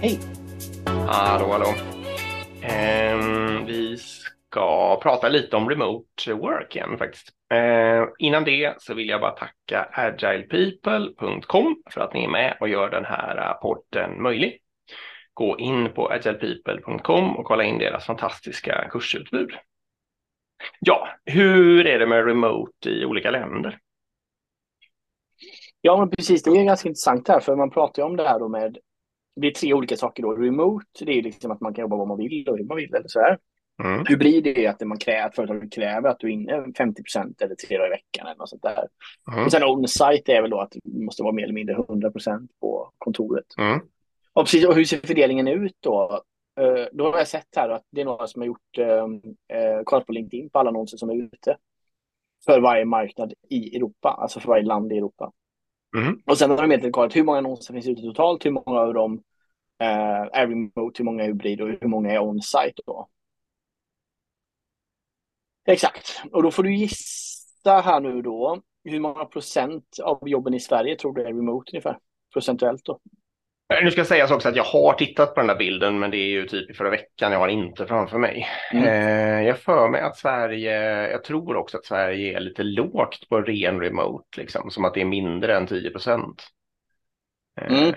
Hej! Hallå, hallå. Ehm, vi ska prata lite om remote work igen faktiskt. Ehm, innan det så vill jag bara tacka agilepeople.com för att ni är med och gör den här podden möjlig. Gå in på agilepeople.com och kolla in deras fantastiska kursutbud. Ja, hur är det med remote i olika länder? Ja, men precis. Det är ganska intressant här, för man pratar ju om det här då med det är tre olika saker då. Remote, det är liksom att man kan jobba vad man vill och hur man vill eller så här. Mm. Hur blir det att man kräver, att företaget kräver att du är inne 50 procent eller tre dagar i veckan eller något sånt där. Mm. Och sen on-site är väl då att du måste vara mer eller mindre 100 procent på kontoret. Mm. Och precis, och hur ser fördelningen ut då? Uh, då har jag sett här att det är några som har gjort, uh, kollat på LinkedIn på alla annonser som är ute. För varje marknad i Europa, alltså för varje land i Europa. Mm. Och sen har de helt kollat hur många annonser finns ute totalt, hur många av dem eh, är remote, hur många är hybrid och hur många är on-site då. Exakt, och då får du gissa här nu då hur många procent av jobben i Sverige tror du är remote ungefär procentuellt då? Eh, nu ska sägas också att jag har tittat på den där bilden, men det är ju typ förra veckan. Jag har inte framför mig. Mm. Eh, jag för mig att Sverige, jag tror också att Sverige är lite lågt på ren remote, liksom, som att det är mindre än 10 procent. Eh, mm.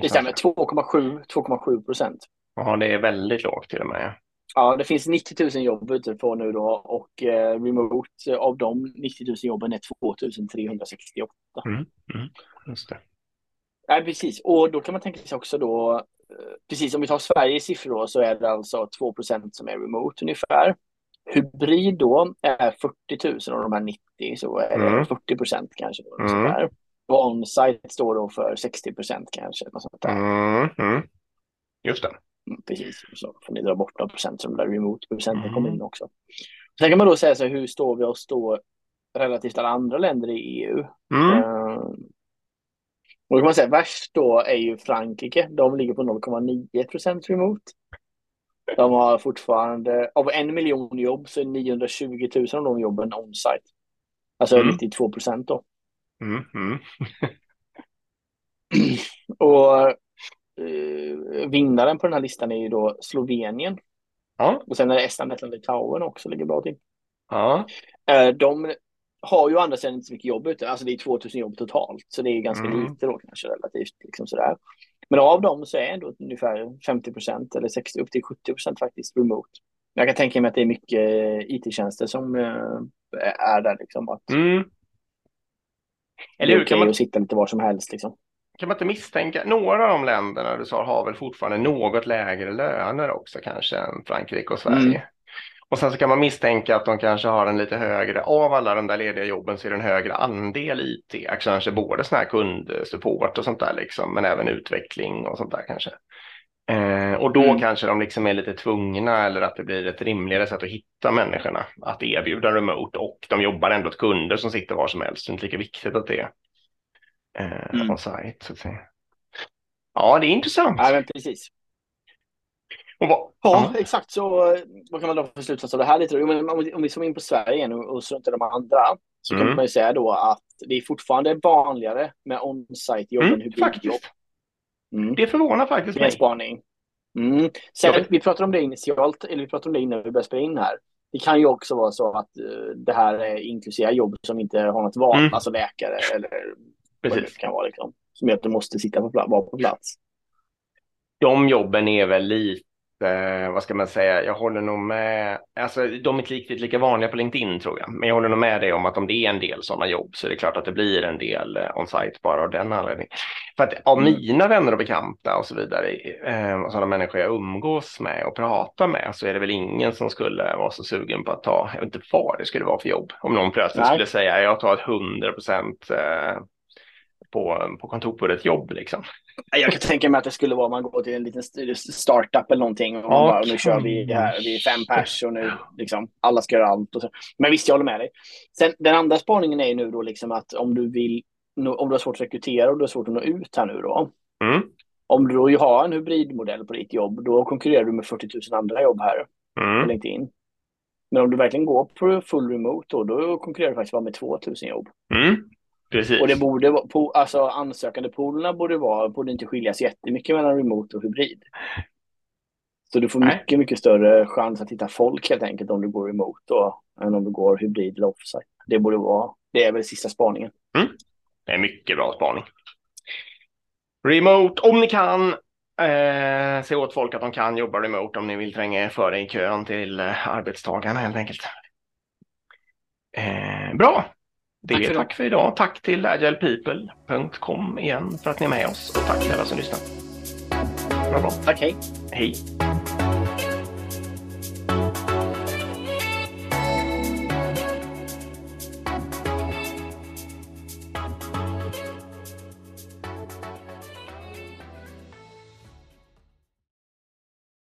Det stämmer, 2,7 procent. Ja, det är väldigt lågt till och med. Ja, det finns 90 000 jobb ute på nu då och eh, remote av de 90 000 jobben är 2 368. Mm. Mm. Just det. Nej, precis. Och då kan man tänka sig också då, eh, precis om vi tar Sveriges siffror så är det alltså 2% som är remote ungefär. Hybrid då är 40 000 av de här 90 så är det mm. 40 procent kanske. Då, mm. Och on-site står då för 60 procent kanske. Något sånt där. Mm. Mm. Just det. Mm, precis, så får ni dra bort några procent som där remote-procenten mm. kommer in också. Sen kan man då säga så här, hur står vi oss då relativt alla andra länder i EU? Mm. Uh, och kan man säga värst då är ju Frankrike. De ligger på 0,9 procent remote. De har fortfarande, av en miljon jobb så är 920 000 av de jobben on-site. Alltså mm. 92 procent då. Mm, mm. och eh, vinnaren på den här listan är ju då Slovenien. Ja. Och sen är det Estland, Lettland, Litauen också ligger bra till. Ja. Eh, de har ju andra sidan inte så mycket jobb ute. Alltså det är 2000 jobb totalt, så det är ganska mm. lite då kanske relativt. Liksom sådär. Men av dem så är ändå ungefär 50 procent eller 60 upp till 70 procent faktiskt remote. Jag kan tänka mig att det är mycket it-tjänster som uh, är där liksom. Att mm. Eller hur? Kan man sitta lite var som helst liksom. Kan man inte misstänka, några av de länderna du sa har väl fortfarande något lägre löner också kanske än Frankrike och Sverige. Mm. Och sen så kan man misstänka att de kanske har en lite högre, av alla de där lediga jobben så är det en högre andel IT, kanske både sån här kundsupport och sånt där liksom, men även utveckling och sånt där kanske. Eh, och då mm. kanske de liksom är lite tvungna eller att det blir ett rimligare sätt att hitta människorna att erbjuda remote och de jobbar ändå åt kunder som sitter var som helst. Det är inte lika viktigt att det är eh, mm. on-site så att säga. Ja, det är intressant. Ja, men precis. Ja, exakt. Så vad kan man dra för slutsats av det här lite? Om, om vi zoomar in på Sverige igen och, struntar de andra så mm. kan man ju säga då att det är fortfarande vanligare med on-site jobb mm, än hybridjobb. Mm. Det förvånar faktiskt mig. spaning. Mm. Sen, vi pratade om det initialt, eller vi pratade om det innan vi började spela in här. Det kan ju också vara så att uh, det här inkluderar jobb som inte har något val, mm. alltså läkare eller Precis. vad det kan vara, liksom, som gör att du måste sitta på, vara på plats. De jobben är väl lite eh, vad ska man säga, jag håller nog med, alltså de är riktigt lika vanliga på LinkedIn tror jag, men jag håller nog med dig om att om det är en del sådana jobb så är det klart att det blir en del eh, on-site bara av den anledningen. För att av mm. mina vänner och bekanta och så vidare, eh, sådana människor jag umgås med och pratar med så är det väl ingen som skulle vara så sugen på att ta, jag vet inte vad det skulle vara för jobb, om någon plötsligt Nej. skulle säga jag tar ett 100 procent eh, på, på kontor på ett jobb liksom. Jag kan tänka mig att det skulle vara om man går till en liten startup eller någonting och man bara, nu kör vi här, vi är fem pers och nu liksom alla ska göra allt. Och så. Men visst, jag håller med dig. Sen, den andra spaningen är ju nu då liksom att om du vill, om du har svårt att rekrytera och du har svårt att nå ut här nu då. Mm. Om du då har en hybridmodell på ditt jobb, då konkurrerar du med 40 000 andra jobb här mm. på LinkedIn. Men om du verkligen går på full remote då, då konkurrerar du faktiskt bara med 2 000 jobb. Mm. Precis. Och det borde vara, alltså ansökande poolerna borde vara, borde inte skiljas jättemycket mellan remote och hybrid. Så du får Nej. mycket, mycket större chans att hitta folk helt enkelt om du går remote då, än om du går hybrid eller offsite. Det borde vara, det är väl sista spaningen. Mm. Det är mycket bra spaning. Remote, om ni kan, eh, se åt folk att de kan jobba remote om ni vill tränga er före i kön till eh, arbetstagarna helt enkelt. Eh, bra, det tack för, tack för idag. Tack till agilepeople.com igen för att ni är med oss och tack till alla som lyssnar. Bra, bra. Tack, hej. Hej.